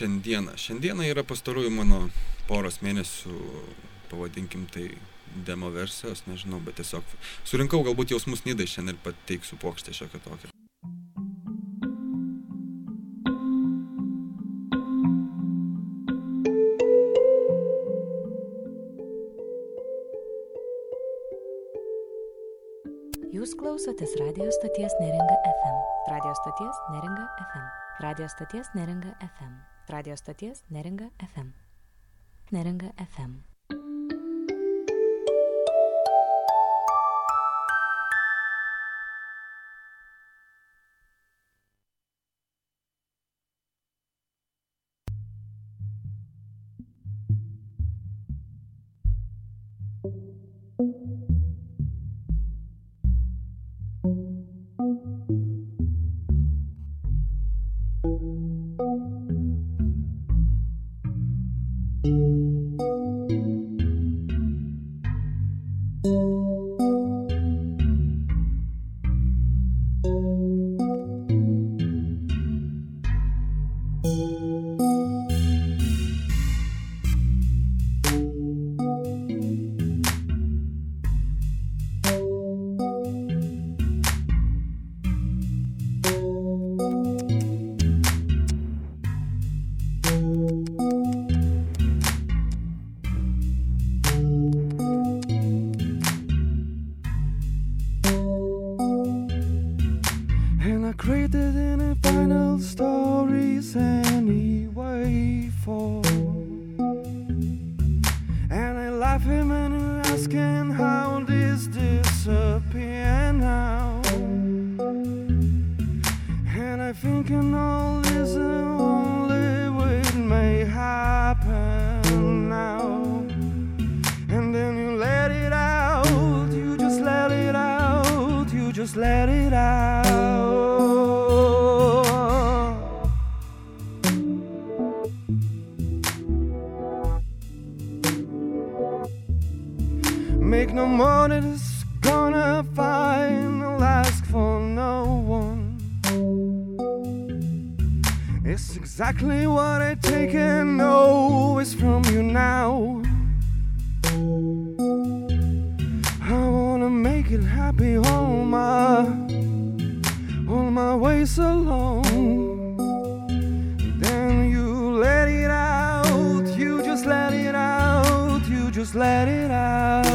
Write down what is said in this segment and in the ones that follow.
šiandieną. Šiandieną yra pastarųjų mano poros mėnesių, pavadinkim tai demo versijos, nežinau, bet tiesiog surinkau galbūt jausmus nidai šiandien ir pateiksiu plokštę šiokią tokią. Jūs klausotės radio stoties Neringa FM. Radio stoties Neringa FM. Radio stoties Neringa FM. Radio stoties Neringa FM. Neringa FM. It's exactly what I take and know oh, is from you now. I wanna make it happy all my all my ways alone. Then you let it out, you just let it out, you just let it out.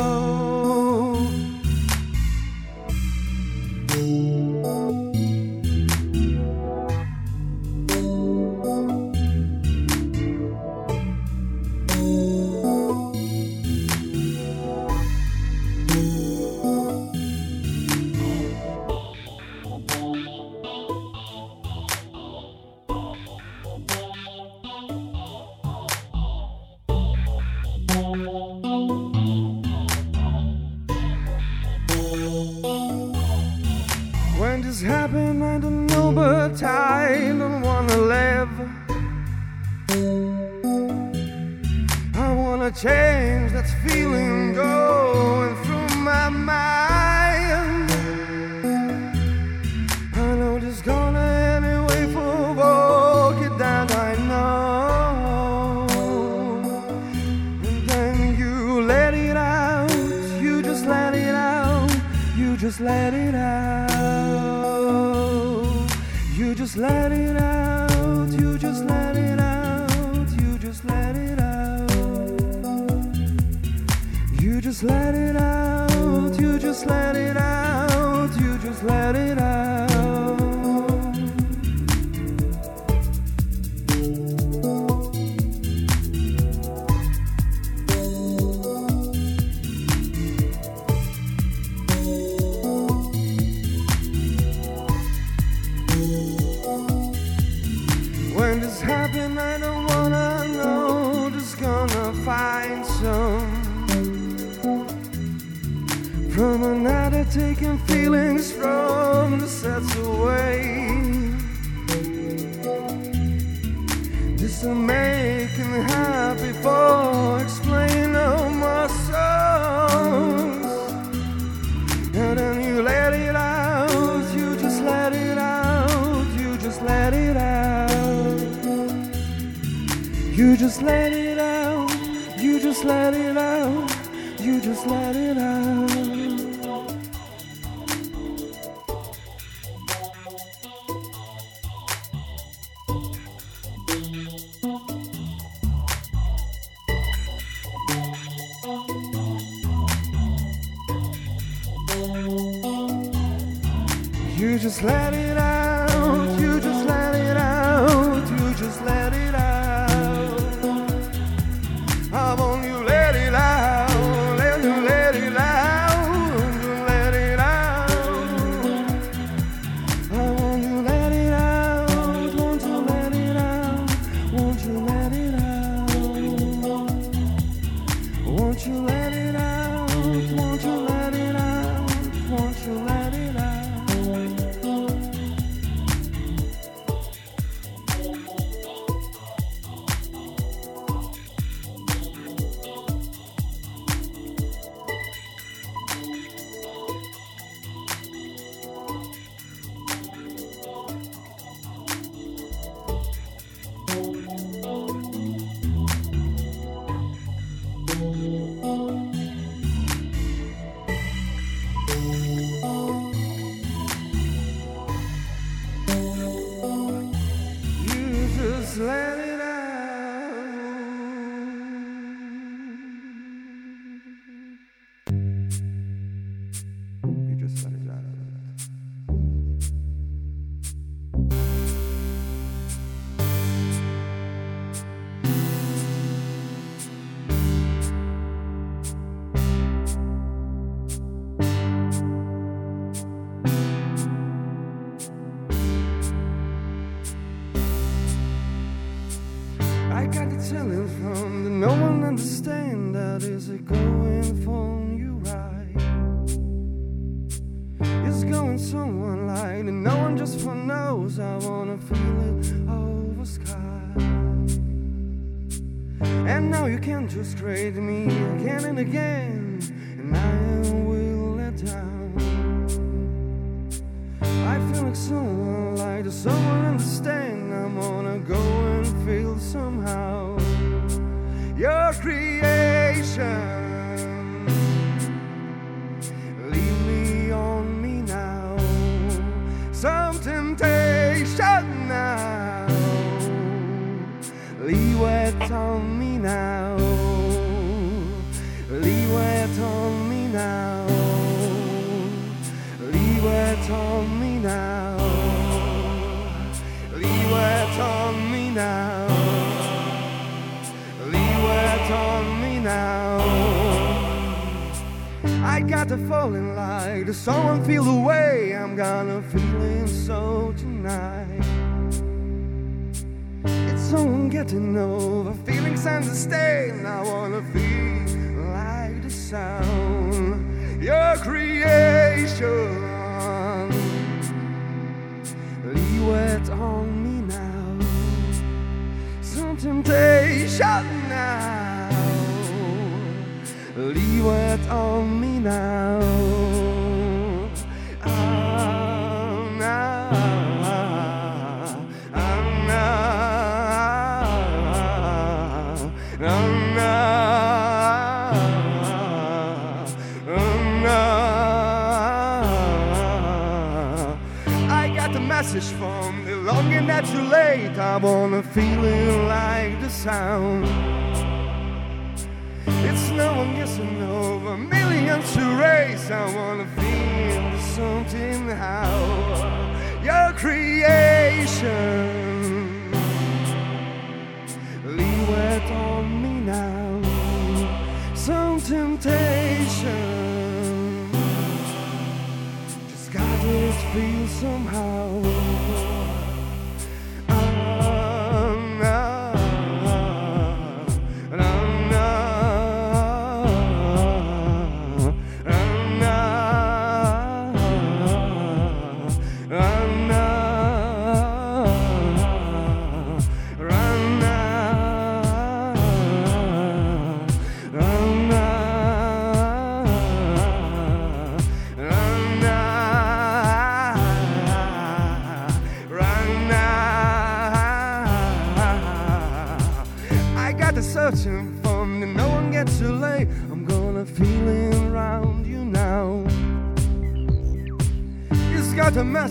Just let it out, you just let it out, you just let it out. You just let it out, You just let it out. You just let it out. You just let it out. Someone like does someone understand I'm gonna go and feel somehow your creation. Leave me on me now. Some temptation now. Leave it on me now. Leave it on me now. Leave it on me it on me now. It on me now. I got to fall in like does someone feel the way I'm gonna feeling so tonight? It's someone getting over. Feelings and the stain. I wanna feel like the sound. Your creation. It on temptation now. Leave it on me now I wanna feel it like the sound. It's no one guessing over millions to race. I wanna feel something how your creation. Leave it on me now. Some temptation. Just got it feel somehow.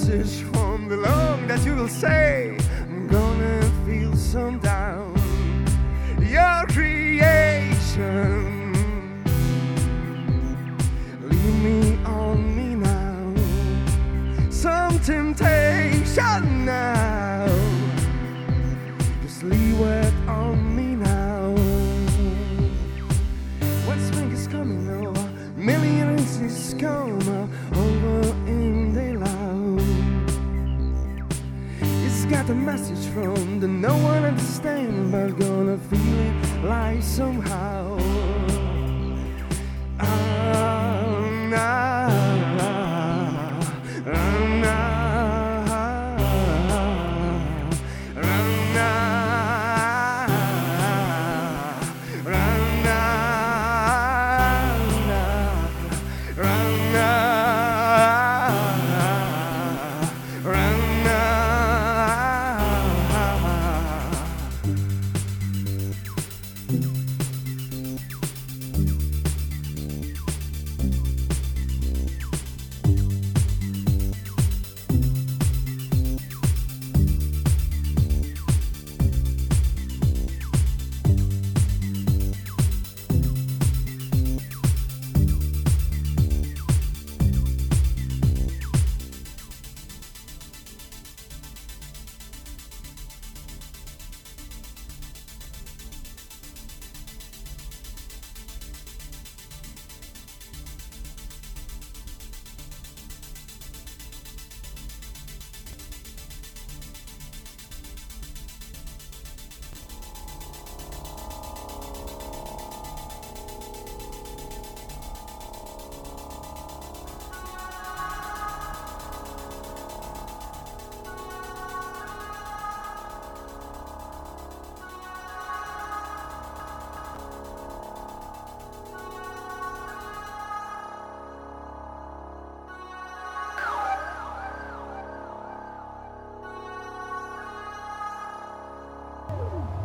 Message from below that you will say. When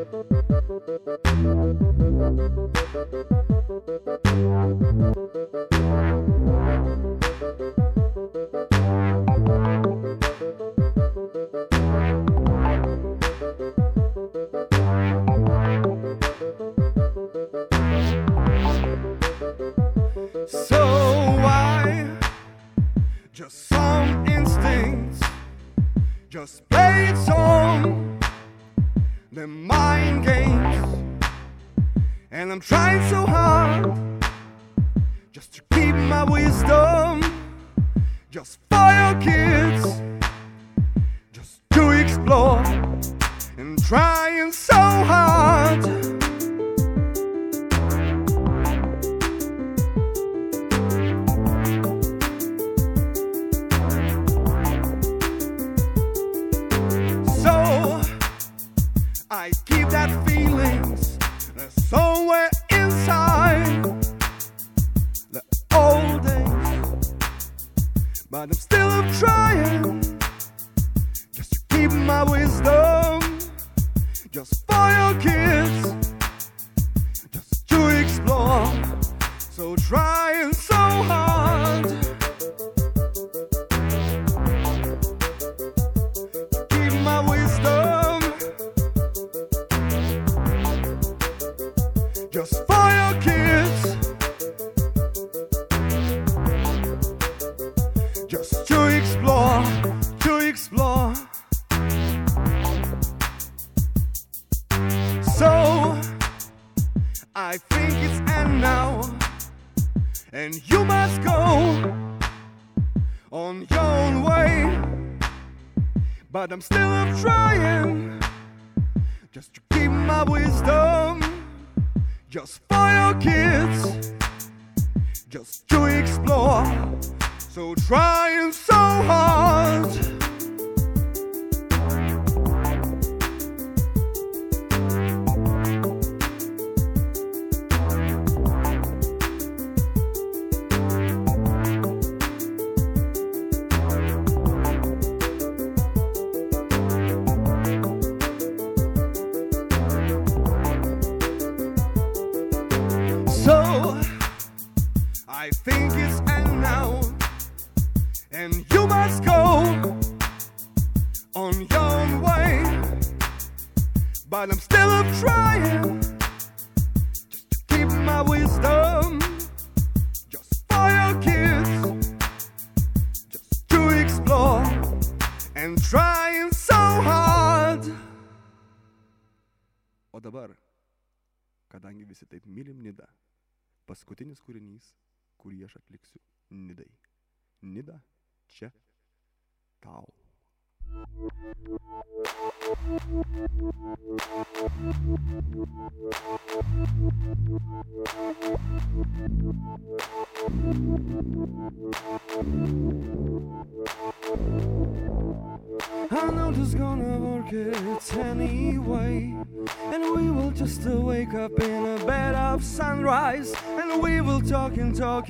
So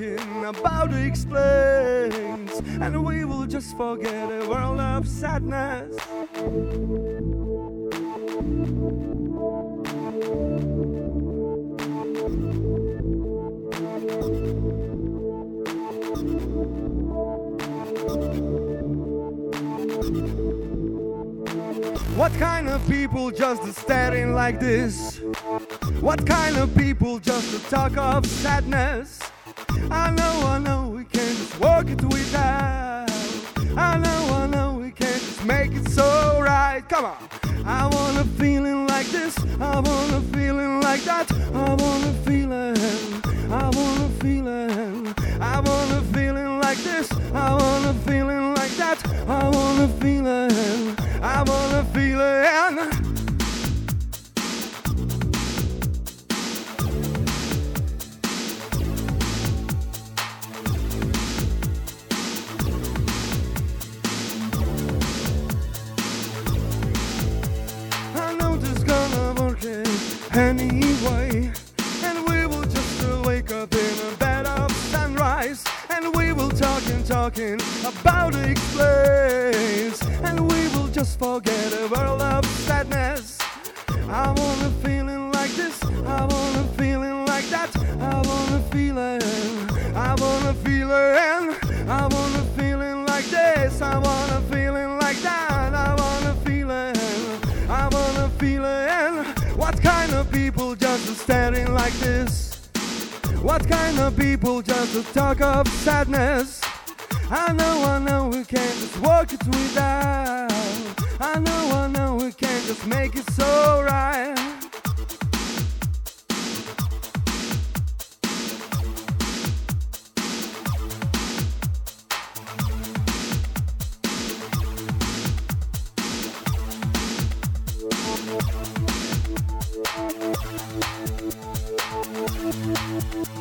talking about explains. And we will just forget a world of sadness. What kind of people just staring like this? What kind of people just talk of sadness? I know, I know, we can't just work it without. I know, I know, we can't just make it so right. Come on. I want a feeling like this. I want a feeling like that. I want a feeling. I want a feeling. I want a feeling like this. I want a feeling like that. I want a feeling. I want a feeling. Anyway. And we will just wake up in a bed of sunrise. And we will talk and talking about the place. And we will just forget a world of sadness. I want a feeling like this. I want a feeling like that. I want a feeling. I want a feeling. I want a feeling like this. I want a feeling like that. Staring like this? What kind of people just to talk of sadness? I know, I know, we can't just walk it without. I know, I know, we can't just make it so right.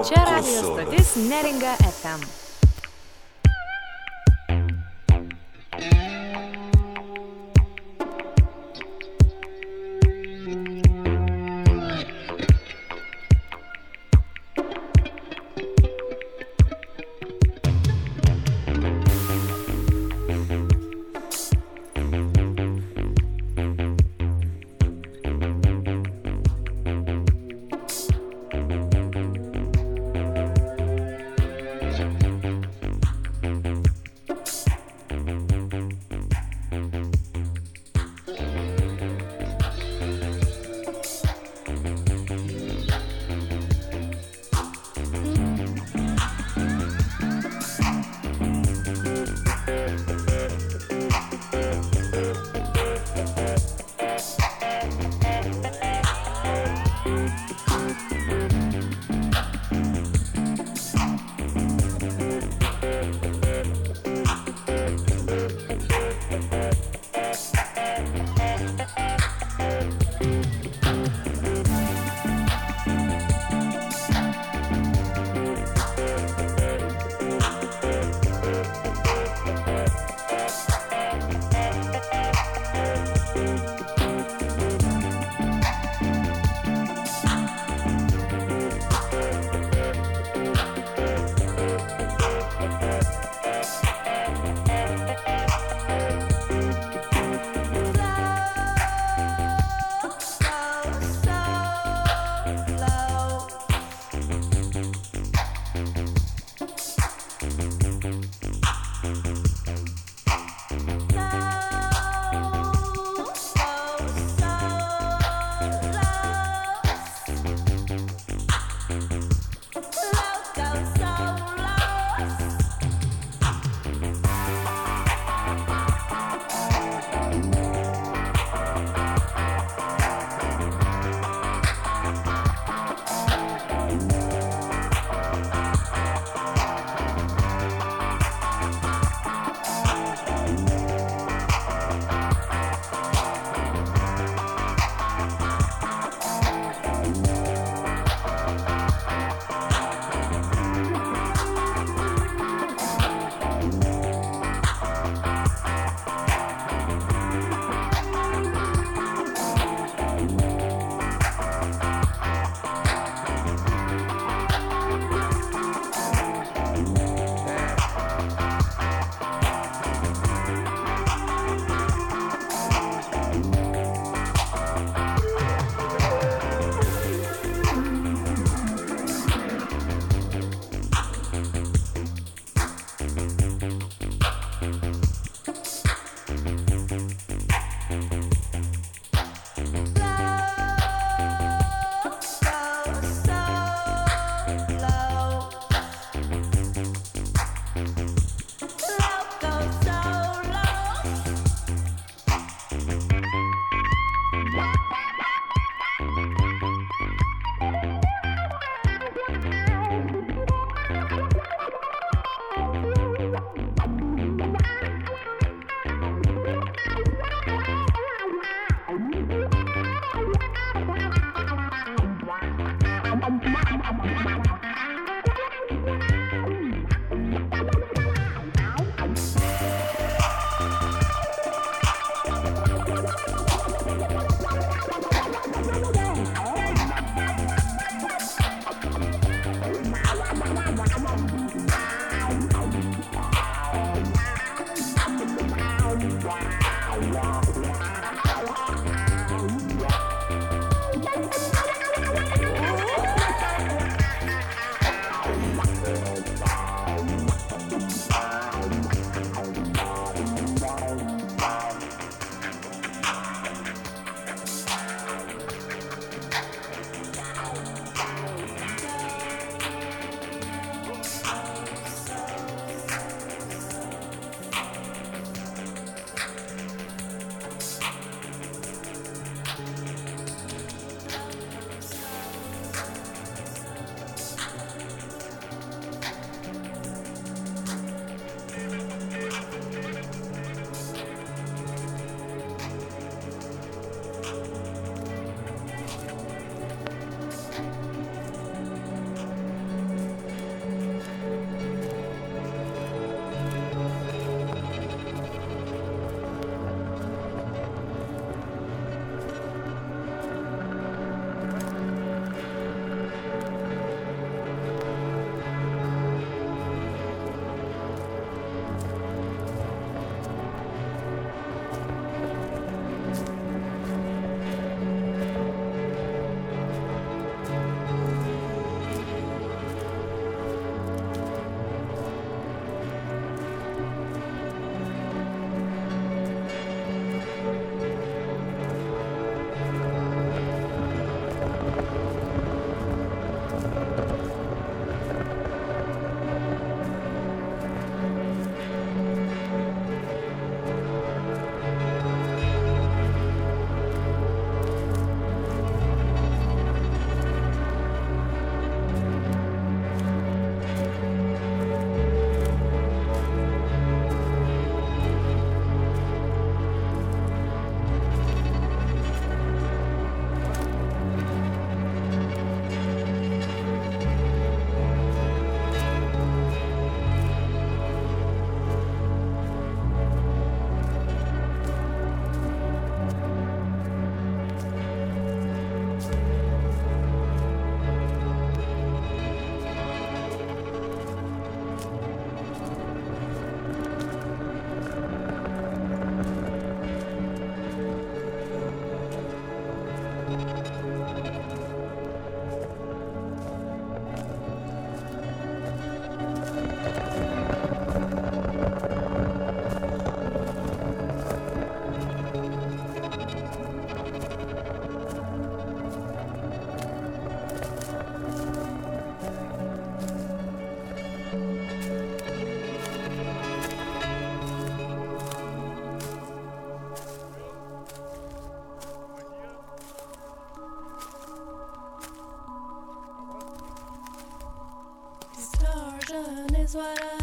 Čia radio stotis Neringa FM.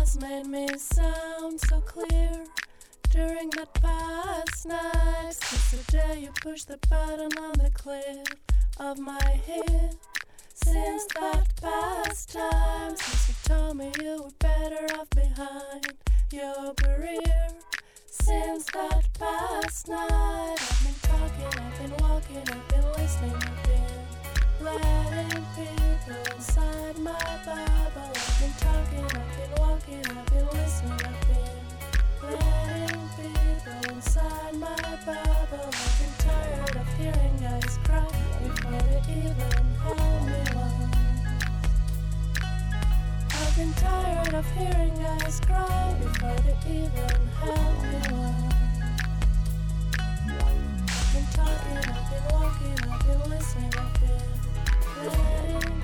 Has made me sound so clear during that past night. Since the day you pushed the button on the cliff of my hip. Since that past time, since you told me you were better off behind your career. Since that past night, I've been talking, I've been walking, I've been listening, I've been letting people inside my bubble. I've been talking, I've been talking, I've been walking, I've been listening, I've been letting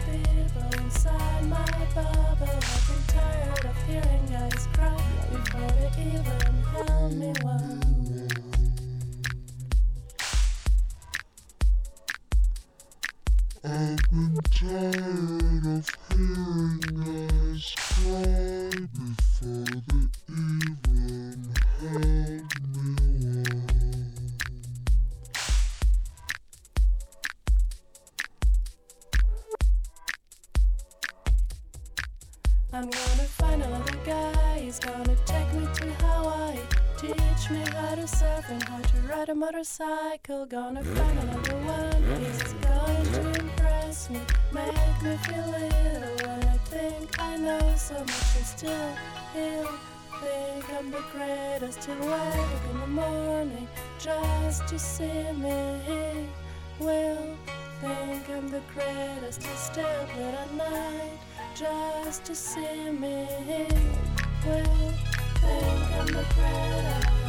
motorcycle. Gonna find another one. He's going to impress me. Make me feel little when I think I know so much and still he'll think I'm the greatest. Till wake in the morning just to see me. He will think I'm the greatest. He'll stay late at night just to see me. He will think I'm the greatest.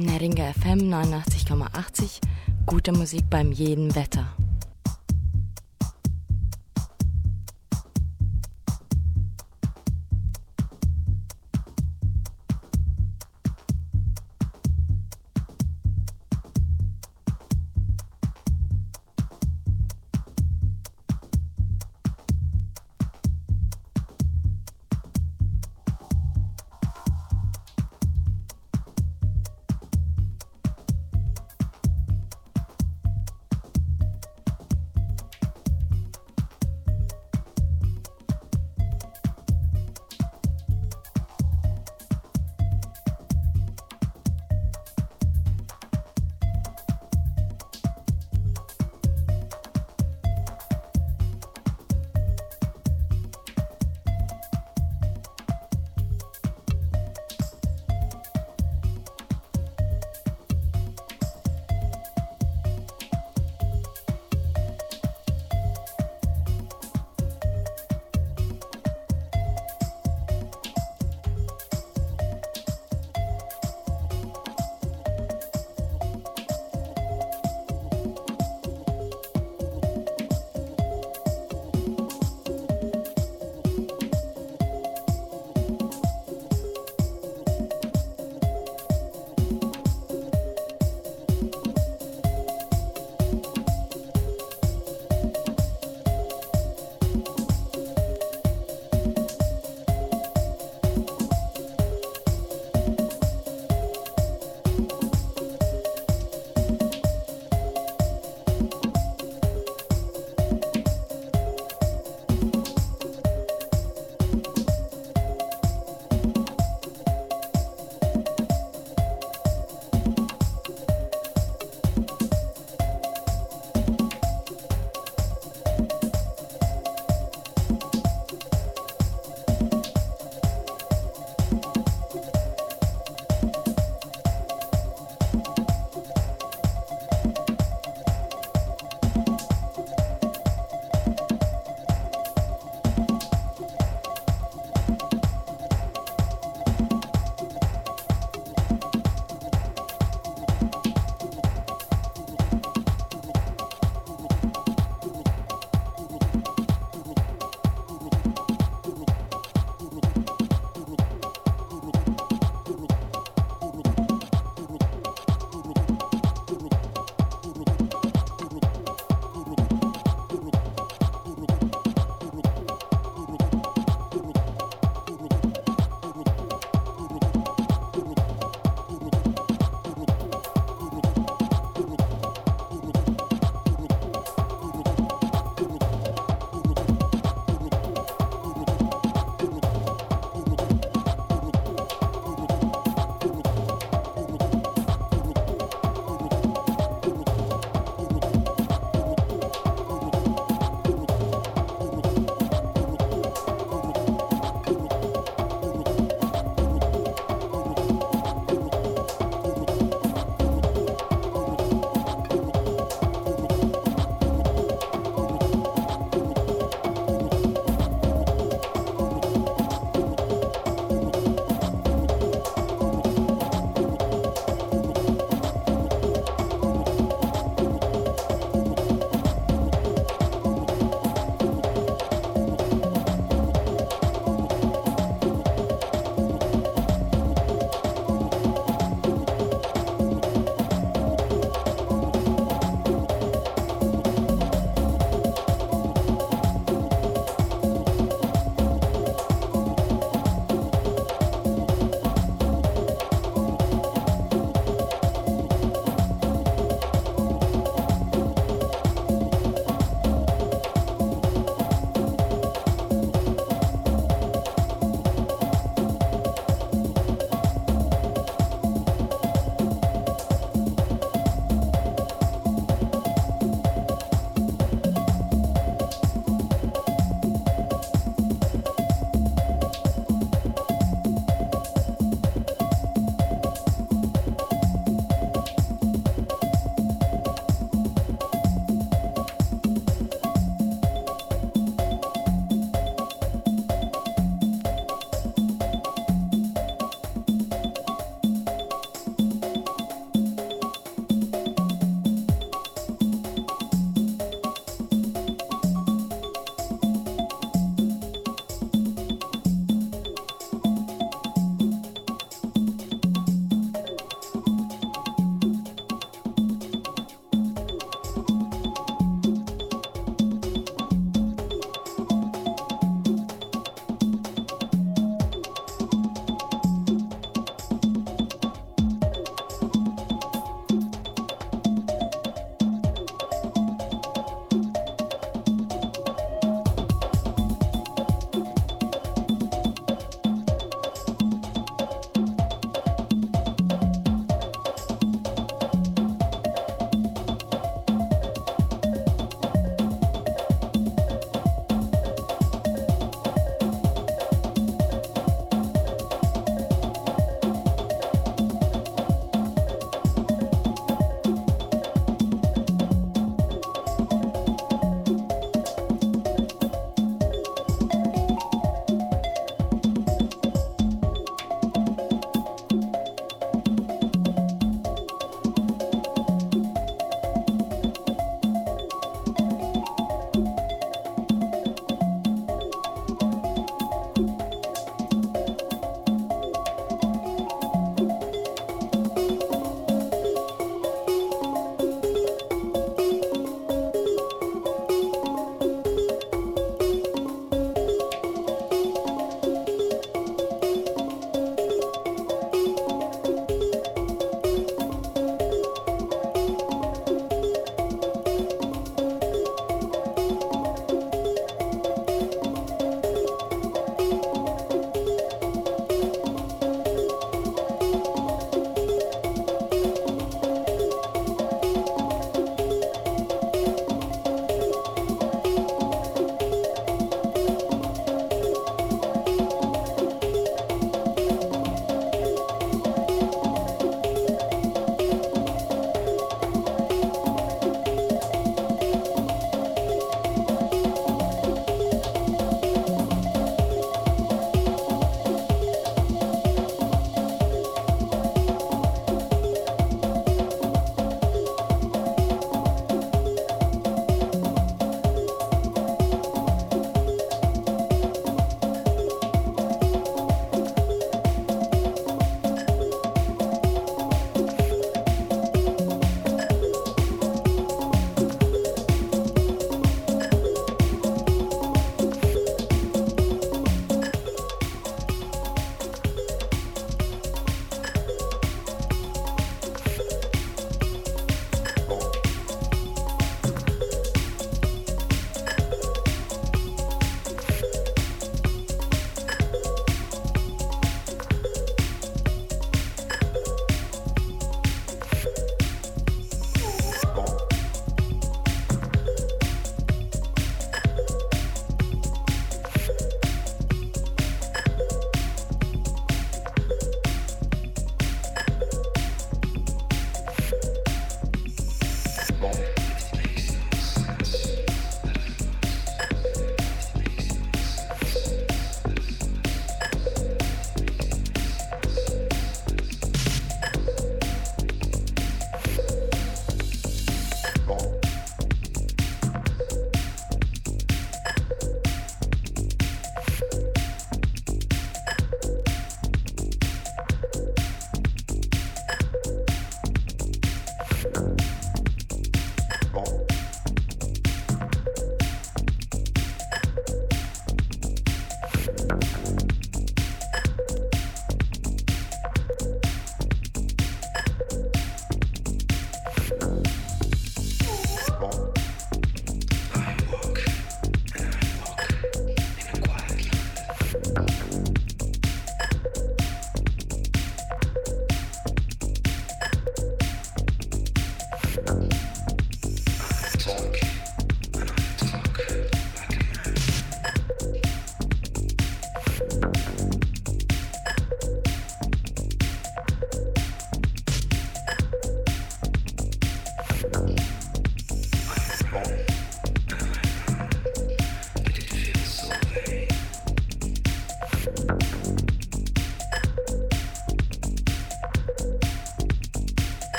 Neringa FM 89,80. Gute Musik beim jeden Wetter.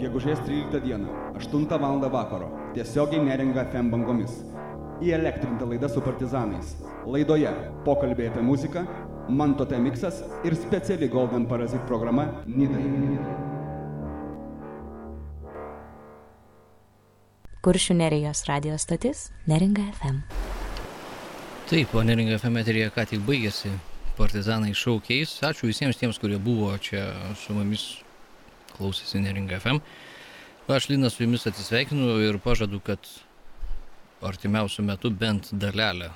Gegužės 13 dieną, 8 val. vakaro, tiesiogiai neringa FM bangomis. Įelektrinta laida su partizanais. Laidoje pokalbiai apie muziką, Manto Temiksas ir speciali Golden Parazit programa Nidai. Kuršių nerijos radijos stotis Neringa FM. Taip, o neringa FM eterija ką tik baigėsi. Partizanai šaukiais. Ačiū visiems tiems, kurie buvo čia su mumis klausėsi neringa FM. Aš Linas su jumis atsisveikinu ir pažadu, kad artimiausiu metu bent dalelę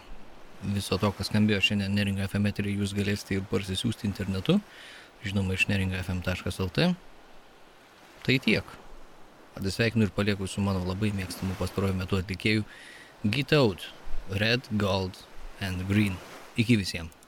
viso to, kas skambėjo šiandien neringa FM eterija, jūs galėsite ir parsisiųsti internetu. Žinoma, iš neringafm.lt. Tai tiek. Atsisveikinu ir palieku su mano labai mėgstamu pastaruoju metu atlikėju Get Out, Red, Gold and Green. Iki visiems.